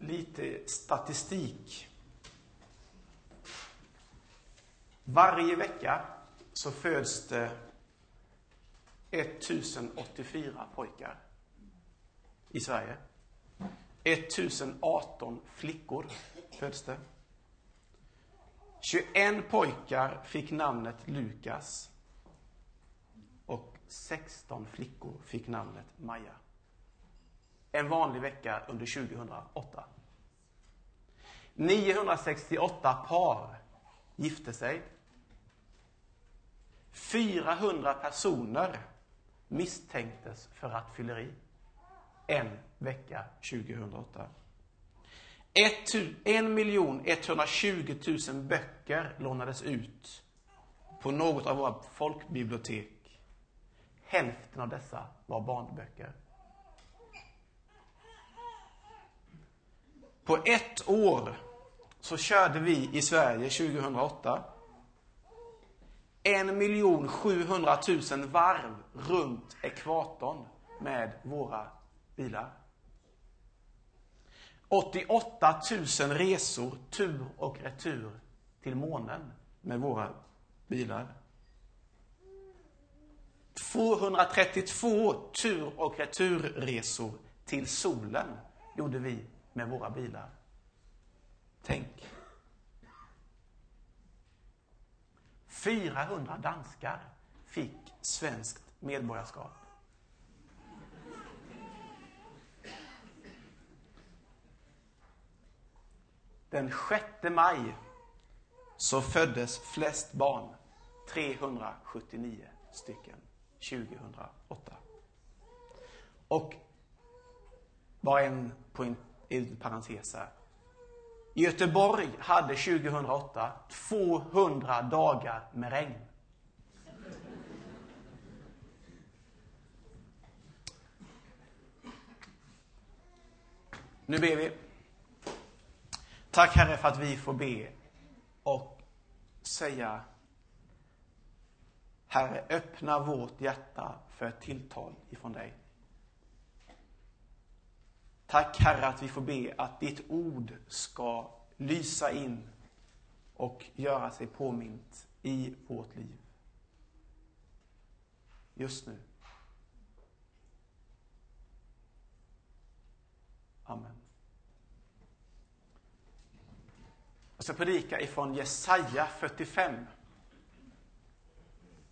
lite statistik. Varje vecka så föds det 1084 pojkar i Sverige. 1018 flickor föds det. 21 pojkar fick namnet Lukas. Och 16 flickor fick namnet Maja. En vanlig vecka under 2008. 968 par gifte sig. 400 personer misstänktes för rattfylleri. En vecka 2008. 1 120 000 böcker lånades ut på något av våra folkbibliotek. Hälften av dessa var barnböcker. På ett år så körde vi i Sverige 2008 1 miljon 700 000 varv runt ekvatorn med våra bilar. 88 000 resor tur och retur till månen med våra bilar. 232 tur och returresor till solen gjorde vi med våra bilar. Tänk. 400 danskar fick svenskt medborgarskap. Den 6 maj så föddes flest barn, 379 stycken, 2008. Och bara en, på en, parentes här. Göteborg hade 2008 200 dagar med regn. Nu ber vi. Tack Herre för att vi får be och säga Herre, öppna vårt hjärta för ett tilltal ifrån dig. Tack Herre att vi får be att ditt ord ska lysa in och göra sig påmint i vårt liv. Just nu. Amen. Jag ska predika ifrån Jesaja 45.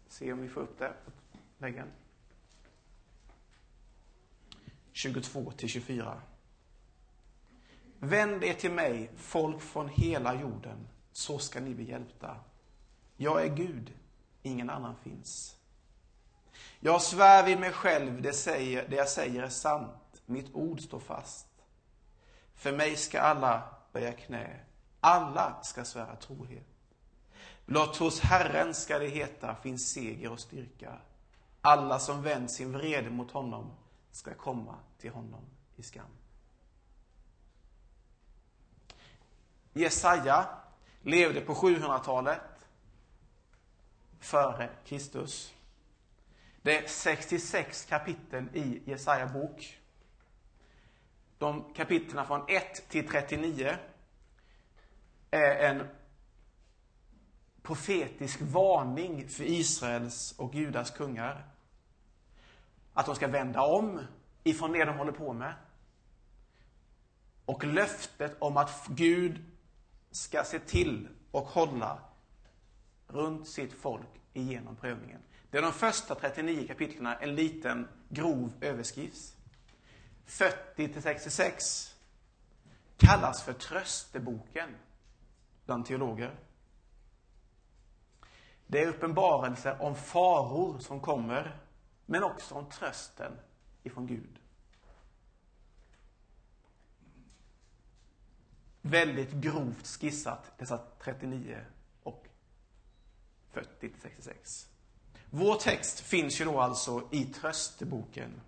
Se om vi får upp det på väggen. 22 till 24. Vänd er till mig, folk från hela jorden, så ska ni bli hjälpta. Jag är Gud, ingen annan finns. Jag svär vid mig själv, det, säger, det jag säger är sant. Mitt ord står fast. För mig ska alla böja knä. Alla ska svära trohet. Blott hos Herren ska det heta finns seger och styrka. Alla som vänt sin vrede mot honom ska komma till honom i skam. Jesaja levde på 700-talet före Kristus. Det är 66 kapitel i Jesaja bok. De kapitlen från 1 till 39 är en profetisk varning för Israels och Judas kungar. Att de ska vända om ifrån det de håller på med. Och löftet om att Gud ska se till och hålla runt sitt folk igenom prövningen. Det är de första 39 kapitlen en liten grov överskrift. 40 till 66 kallas för trösteboken bland teologer. Det är uppenbarelser om faror som kommer, men också om trösten ifrån Gud. Väldigt grovt skissat, dessa 39 och 40 till 66. Vår text finns ju då alltså i trösteboken.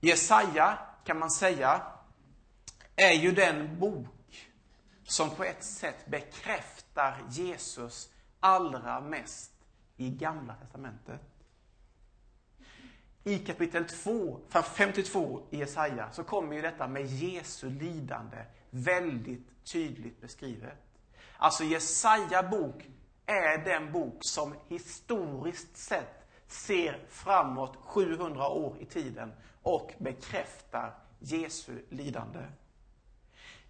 Jesaja, kan man säga, är ju den bok som på ett sätt bekräftar Jesus allra mest i Gamla Testamentet i kapitel 2, 52 i Jesaja, så kommer ju detta med Jesu lidande väldigt tydligt beskrivet. Alltså Jesaja bok är den bok som historiskt sett ser framåt 700 år i tiden och bekräftar Jesu lidande.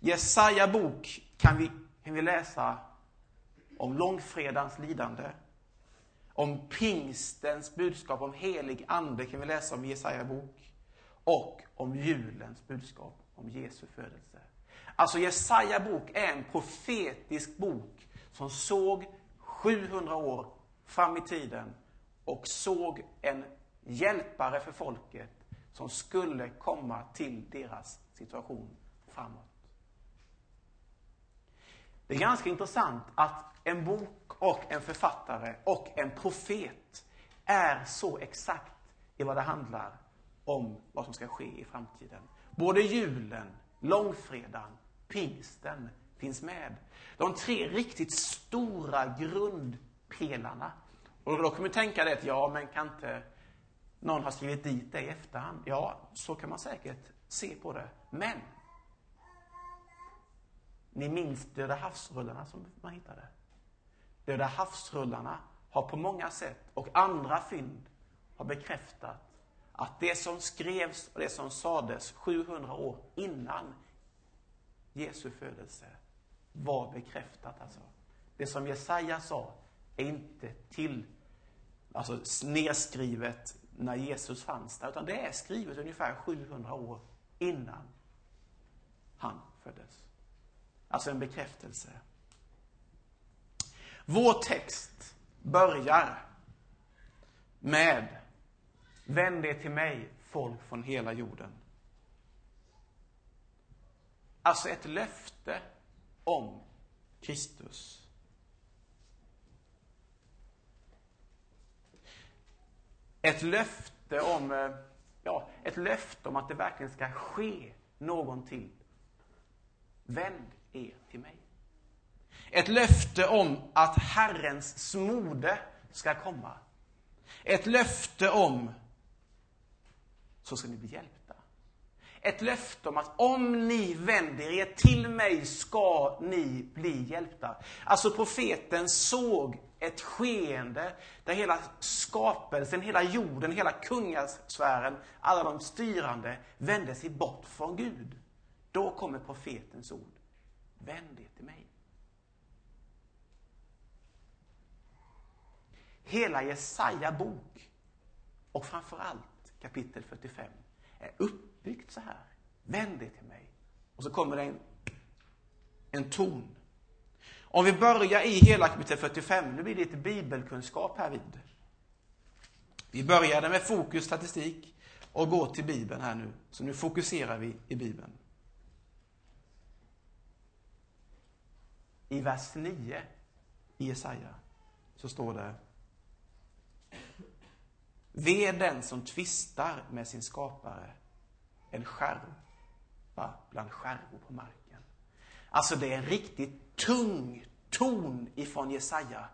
Jesaja bok kan vi, kan vi läsa om långfredagens lidande. Om pingstens budskap om helig ande kan vi läsa om i Jesaja bok. Och om julens budskap om Jesu födelse. Alltså Jesaja bok är en profetisk bok som såg 700 år fram i tiden och såg en hjälpare för folket som skulle komma till deras situation framåt. Det är ganska intressant att en bok och en författare och en profet är så exakt i vad det handlar om vad som ska ske i framtiden. Både julen, långfredagen, pingsten finns med. De tre riktigt stora grundpelarna. Och då kommer man tänka det att, ja, men kan inte någon ha skrivit dit det i efterhand? Ja, så kan man säkert se på det. Men, ni minns Döda havsrullarna som man hittade? Döda havsrullarna har på många sätt, och andra fynd, har bekräftat att det som skrevs och det som sades 700 år innan Jesu födelse var bekräftat alltså. Det som Jesaja sa är inte till, alltså nedskrivet när Jesus fanns där, utan det är skrivet ungefär 700 år innan han föddes. Alltså en bekräftelse. Vår text börjar med Vänd er till mig, folk från hela jorden. Alltså ett löfte om Kristus. Ett löfte om, eh, ja, ett löfte om att det verkligen ska ske någonting. Vänd er till mig. Ett löfte om att Herrens smorde ska komma. Ett löfte om så ska ni bli hjälpta. Ett löfte om att om ni vänder er till mig ska ni bli hjälpta. Alltså profeten såg ett skeende där hela skapelsen, hela jorden, hela kungasfären, alla de styrande vände sig bort från Gud. Då kommer profetens ord. Vänd er till mig. Hela Jesaja bok och framförallt kapitel 45 är uppbyggt så här. Vänd dig till mig. Och så kommer det en, en ton. Om vi börjar i hela kapitel 45, nu blir det lite bibelkunskap här vid. Vi började med fokus statistik och går till Bibeln här nu. Så nu fokuserar vi i Bibeln. I vers 9 i Jesaja så står det Ve den som tvistar med sin skapare, en skärva bland skärvor på marken. Alltså det är en riktigt tung ton ifrån Jesaja.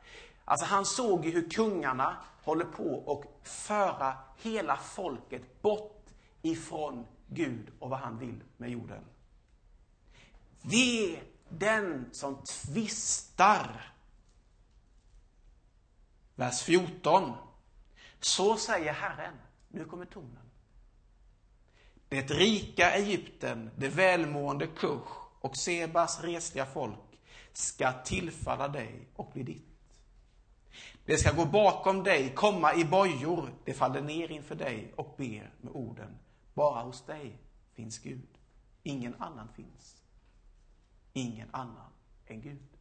Alltså han såg ju hur kungarna håller på att föra hela folket bort ifrån Gud och vad han vill med jorden. Ve den som tvistar. Vers 14. Så säger Herren. Nu kommer tonen. Det rika Egypten, det välmående Kush och Sebas resliga folk ska tillfalla dig och bli ditt. Det ska gå bakom dig, komma i bojor, det faller ner inför dig och ber med orden. Bara hos dig finns Gud. Ingen annan finns. Ingen annan än Gud.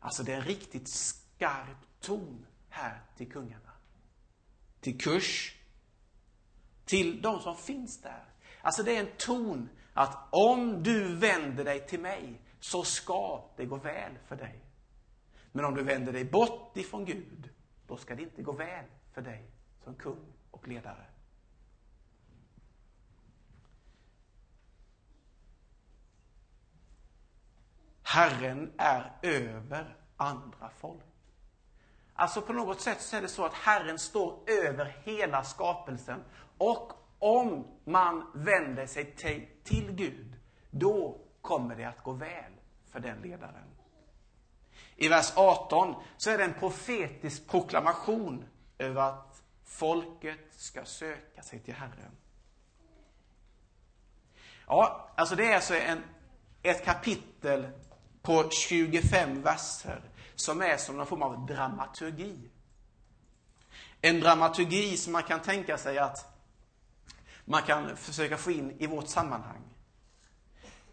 Alltså det är en riktigt skarp ton här till kungarna. Till kurs. Till de som finns där. Alltså det är en ton att om du vänder dig till mig så ska det gå väl för dig. Men om du vänder dig bort ifrån Gud, då ska det inte gå väl för dig som kung och ledare. Herren är över andra folk. Alltså på något sätt så är det så att Herren står över hela skapelsen. Och om man vänder sig till, Gud, då kommer det att gå väl för den ledaren. I vers 18 så är det en profetisk proklamation över att folket ska söka sig till Herren. Ja, alltså det är alltså en, ett kapitel på 25 verser som är som någon form av dramaturgi. En dramaturgi som man kan tänka sig att man kan försöka få in i vårt sammanhang.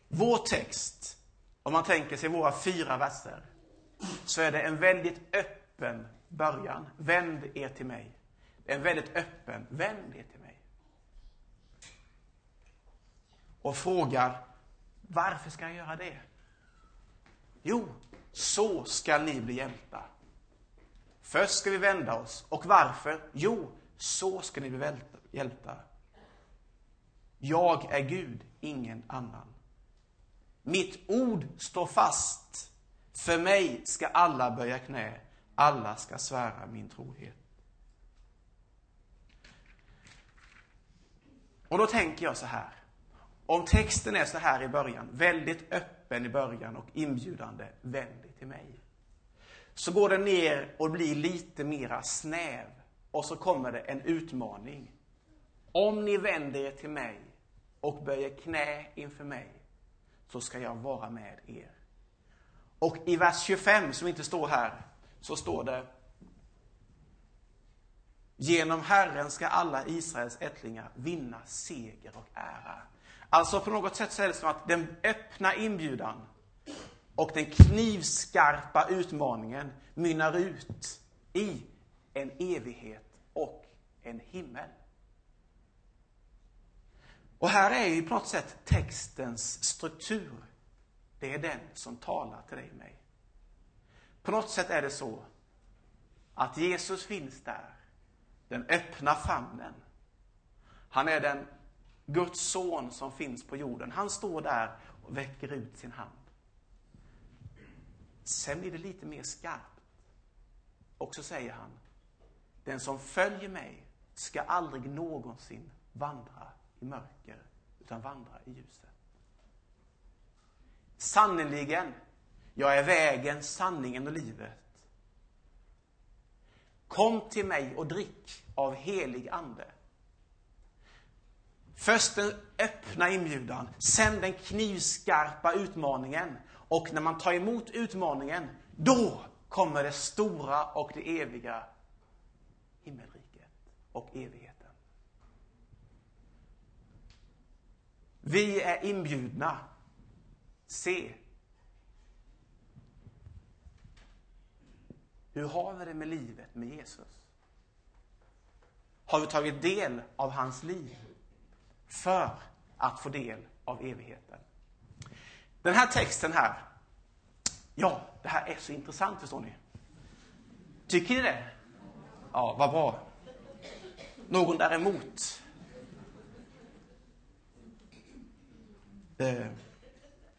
Vår text, om man tänker sig våra fyra verser, så är det en väldigt öppen början. Vänd er till mig. En väldigt öppen, vänd er till mig. Och frågar, varför ska jag göra det? Jo, så ska ni bli hjälpta. Först ska vi vända oss. Och varför? Jo, så ska ni bli hjälpta. Jag är Gud, ingen annan. Mitt ord står fast. För mig ska alla böja knä, alla ska svära min trohet. Och då tänker jag så här. Om texten är så här i början, väldigt öppen i början och inbjudande, vänd dig till mig. Så går den ner och blir lite mera snäv. Och så kommer det en utmaning. Om ni vänder er till mig och böjer knä inför mig, så ska jag vara med er. Och i vers 25, som inte står här, så står det Genom Herren ska alla Israels ättlingar vinna seger och ära. Alltså på något sätt så är det som att den öppna inbjudan och den knivskarpa utmaningen mynnar ut i en evighet och en himmel. Och här är ju på något sätt textens struktur. Det är den som talar till dig och mig. På något sätt är det så att Jesus finns där, den öppna famnen. Han är den Guds son som finns på jorden. Han står där och väcker ut sin hand. Sen blir det lite mer skarpt. Och så säger han, den som följer mig ska aldrig någonsin vandra i mörker, utan vandra i ljuset. Sannerligen, jag är vägen, sanningen och livet. Kom till mig och drick av helig ande. Först den öppna inbjudan, sen den knivskarpa utmaningen. Och när man tar emot utmaningen, då kommer det stora och det eviga himmelriket och evigheten. Vi är inbjudna. Se. Hur har vi det med livet med Jesus? Har vi tagit del av hans liv? För att få del av evigheten. Den här texten här, ja, det här är så intressant förstår ni. Tycker ni det? Ja, vad bra. Någon däremot? Eh,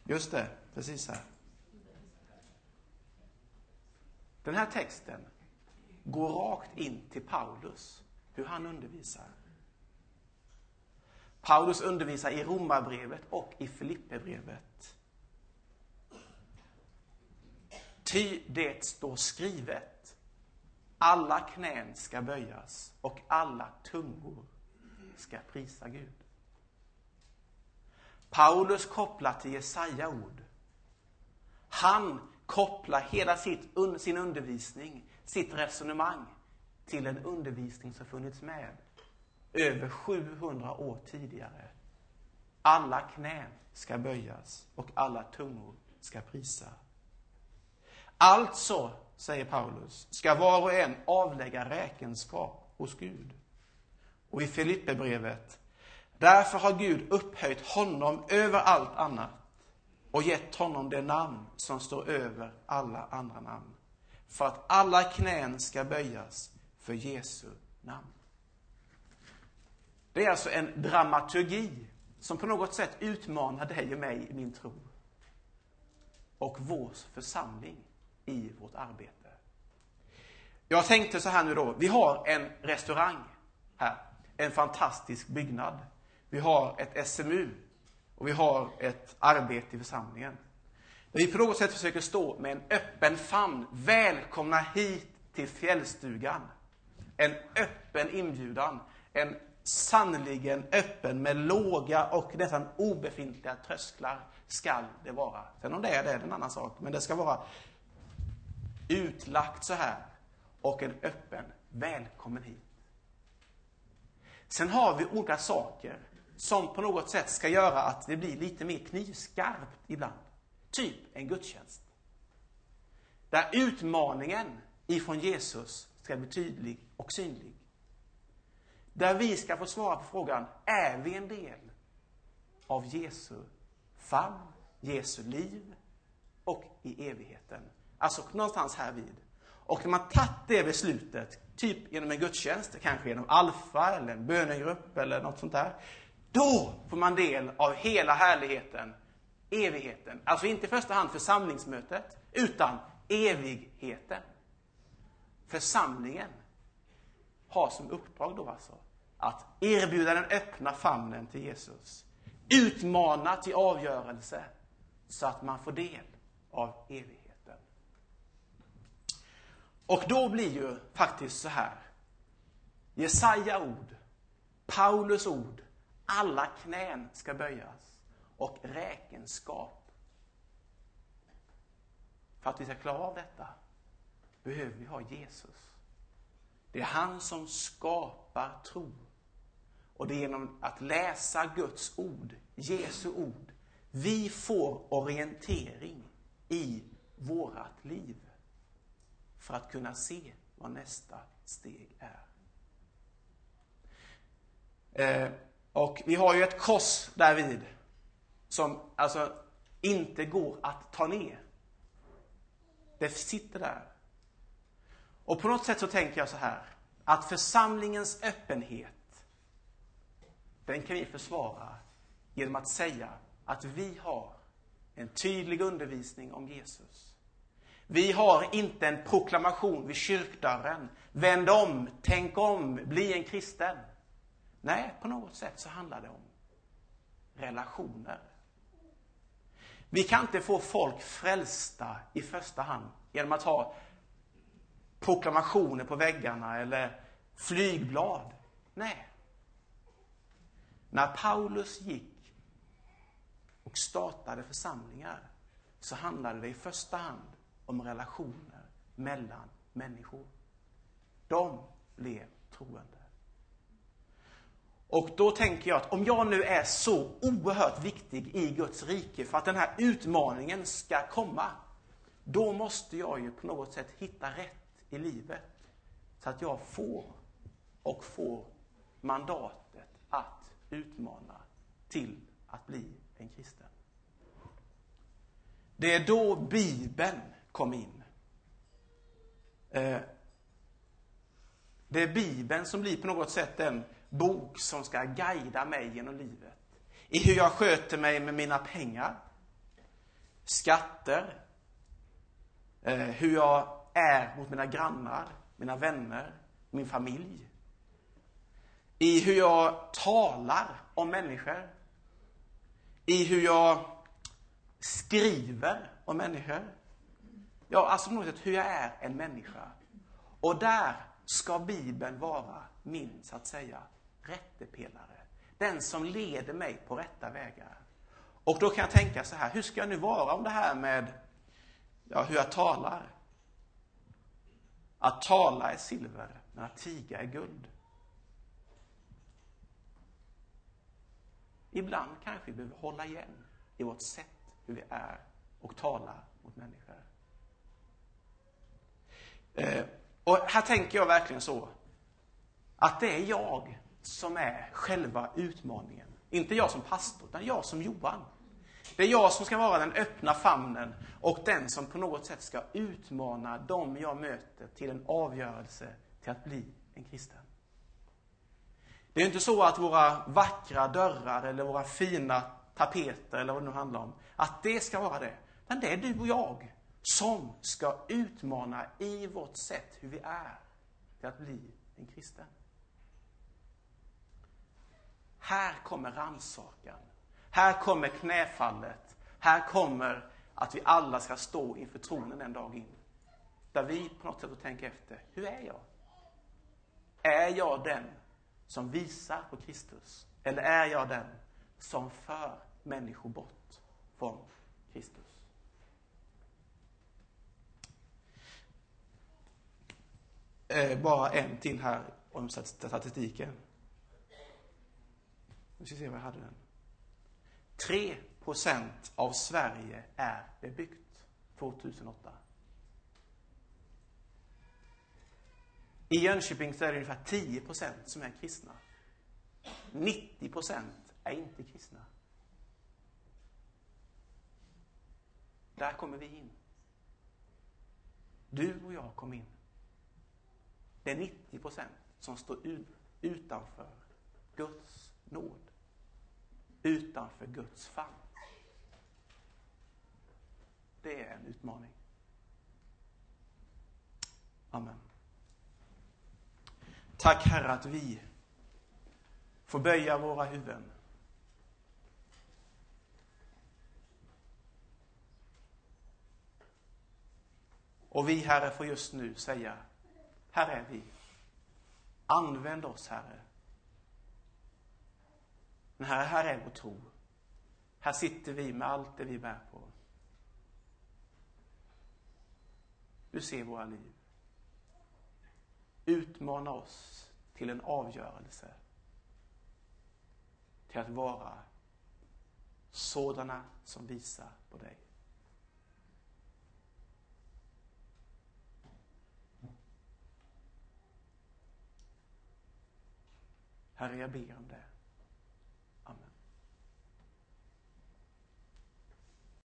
just det, precis här. Den här texten går rakt in till Paulus, hur han undervisar. Paulus undervisar i Romarbrevet och i Filipperbrevet. Ty det står skrivet, alla knän ska böjas och alla tungor ska prisa Gud. Paulus kopplar till Jesaja ord. Han kopplar hela sitt, sin undervisning, sitt resonemang till en undervisning som funnits med över 700 år tidigare. Alla knän ska böjas och alla tungor ska prisa. Alltså, säger Paulus, ska var och en avlägga räkenskap hos Gud. Och i Filipperbrevet, därför har Gud upphöjt honom över allt annat och gett honom det namn som står över alla andra namn. För att alla knän ska böjas för Jesu namn. Det är alltså en dramaturgi som på något sätt utmanar dig och mig i min tro. Och vår församling i vårt arbete. Jag tänkte så här nu då, vi har en restaurang här, en fantastisk byggnad. Vi har ett SMU och vi har ett arbete i församlingen. Där vi på något sätt försöker stå med en öppen famn. Välkomna hit till fjällstugan. En öppen inbjudan. En sannerligen öppen med låga och nästan obefintliga trösklar skall det vara. Sen om det är det, är en annan sak. Men det ska vara utlagt så här och en öppen välkommen hit. Sen har vi olika saker som på något sätt ska göra att det blir lite mer knivskarpt ibland. Typ en gudstjänst. Där utmaningen ifrån Jesus ska bli tydlig och synlig. Där vi ska få svara på frågan, är vi en del av Jesu famn, Jesu liv och i evigheten? Alltså någonstans här vid. Och när man tagit det beslutet, typ genom en gudstjänst, kanske genom Alfa eller en bönegrupp eller något sånt där. Då får man del av hela härligheten, evigheten. Alltså inte i första hand församlingsmötet, utan evigheten. Församlingen har som uppdrag då alltså att erbjuda den öppna famnen till Jesus. Utmana till avgörelse så att man får del av evigheten. Och då blir ju faktiskt så här. Jesaja ord, Paulus ord, alla knän ska böjas och räkenskap. För att vi ska klara av detta behöver vi ha Jesus. Det är han som skapar tro. Och det är genom att läsa Guds ord, Jesu ord, vi får orientering i vårat liv för att kunna se vad nästa steg är. Eh, och vi har ju ett kors därvid som alltså inte går att ta ner. Det sitter där. Och på något sätt så tänker jag så här, att församlingens öppenhet, den kan vi försvara genom att säga att vi har en tydlig undervisning om Jesus. Vi har inte en proklamation vid kyrkdörren. Vänd om, tänk om, bli en kristen. Nej, på något sätt så handlar det om relationer. Vi kan inte få folk frälsta i första hand genom att ha proklamationer på väggarna eller flygblad. Nej. När Paulus gick och startade församlingar så handlade det i första hand om relationer mellan människor. De blev troende. Och då tänker jag att om jag nu är så oerhört viktig i Guds rike för att den här utmaningen ska komma, då måste jag ju på något sätt hitta rätt i livet så att jag får och får mandatet att utmana till att bli en kristen. Det är då Bibeln kom in. Eh, det är Bibeln som blir på något sätt den bok som ska guida mig genom livet. I hur jag sköter mig med mina pengar, skatter, eh, hur jag är mot mina grannar, mina vänner, min familj. I hur jag talar om människor. I hur jag skriver om människor. Ja, alltså på något sätt hur jag är en människa. Och där ska Bibeln vara min, så att säga, rättepelare. Den som leder mig på rätta vägar. Och då kan jag tänka så här, hur ska jag nu vara om det här med ja, hur jag talar? Att tala är silver, men att tiga är guld. Ibland kanske vi behöver hålla igen i vårt sätt hur vi är och talar mot människor. Eh, och här tänker jag verkligen så, att det är jag som är själva utmaningen. Inte jag som pastor, utan jag som Johan. Det är jag som ska vara den öppna famnen och den som på något sätt ska utmana dem jag möter till en avgörelse till att bli en kristen. Det är inte så att våra vackra dörrar eller våra fina tapeter eller vad det nu handlar om, att det ska vara det. Men det är du och jag som ska utmana i vårt sätt hur vi är. till att bli en kristen. Här kommer rannsakan. Här kommer knäfallet. Här kommer att vi alla ska stå inför tronen en dag in. Där vi på något sätt får tänka efter, hur är jag? Är jag den som visar på Kristus? Eller är jag den som för människor bort från Kristus? Eh, bara en till här om statistiken. Nu ska vi se vad jag hade den. 3 procent av Sverige är bebyggt 2008. I Jönköping så är det ungefär 10 procent som är kristna. 90 procent är inte kristna. Där kommer vi in. Du och jag kom in. Det är 90 procent som står utanför Guds nåd. Utanför Guds famn. Det är en utmaning. Amen. Tack Herre att vi får böja våra huvuden. Och vi Herre får just nu säga, här är vi. Använd oss Herre. Men här, här är vår tro. Här sitter vi med allt det vi bär på. Du ser våra liv. Utmana oss till en avgörelse. Till att vara sådana som visar på dig. Herre, jag ber om det.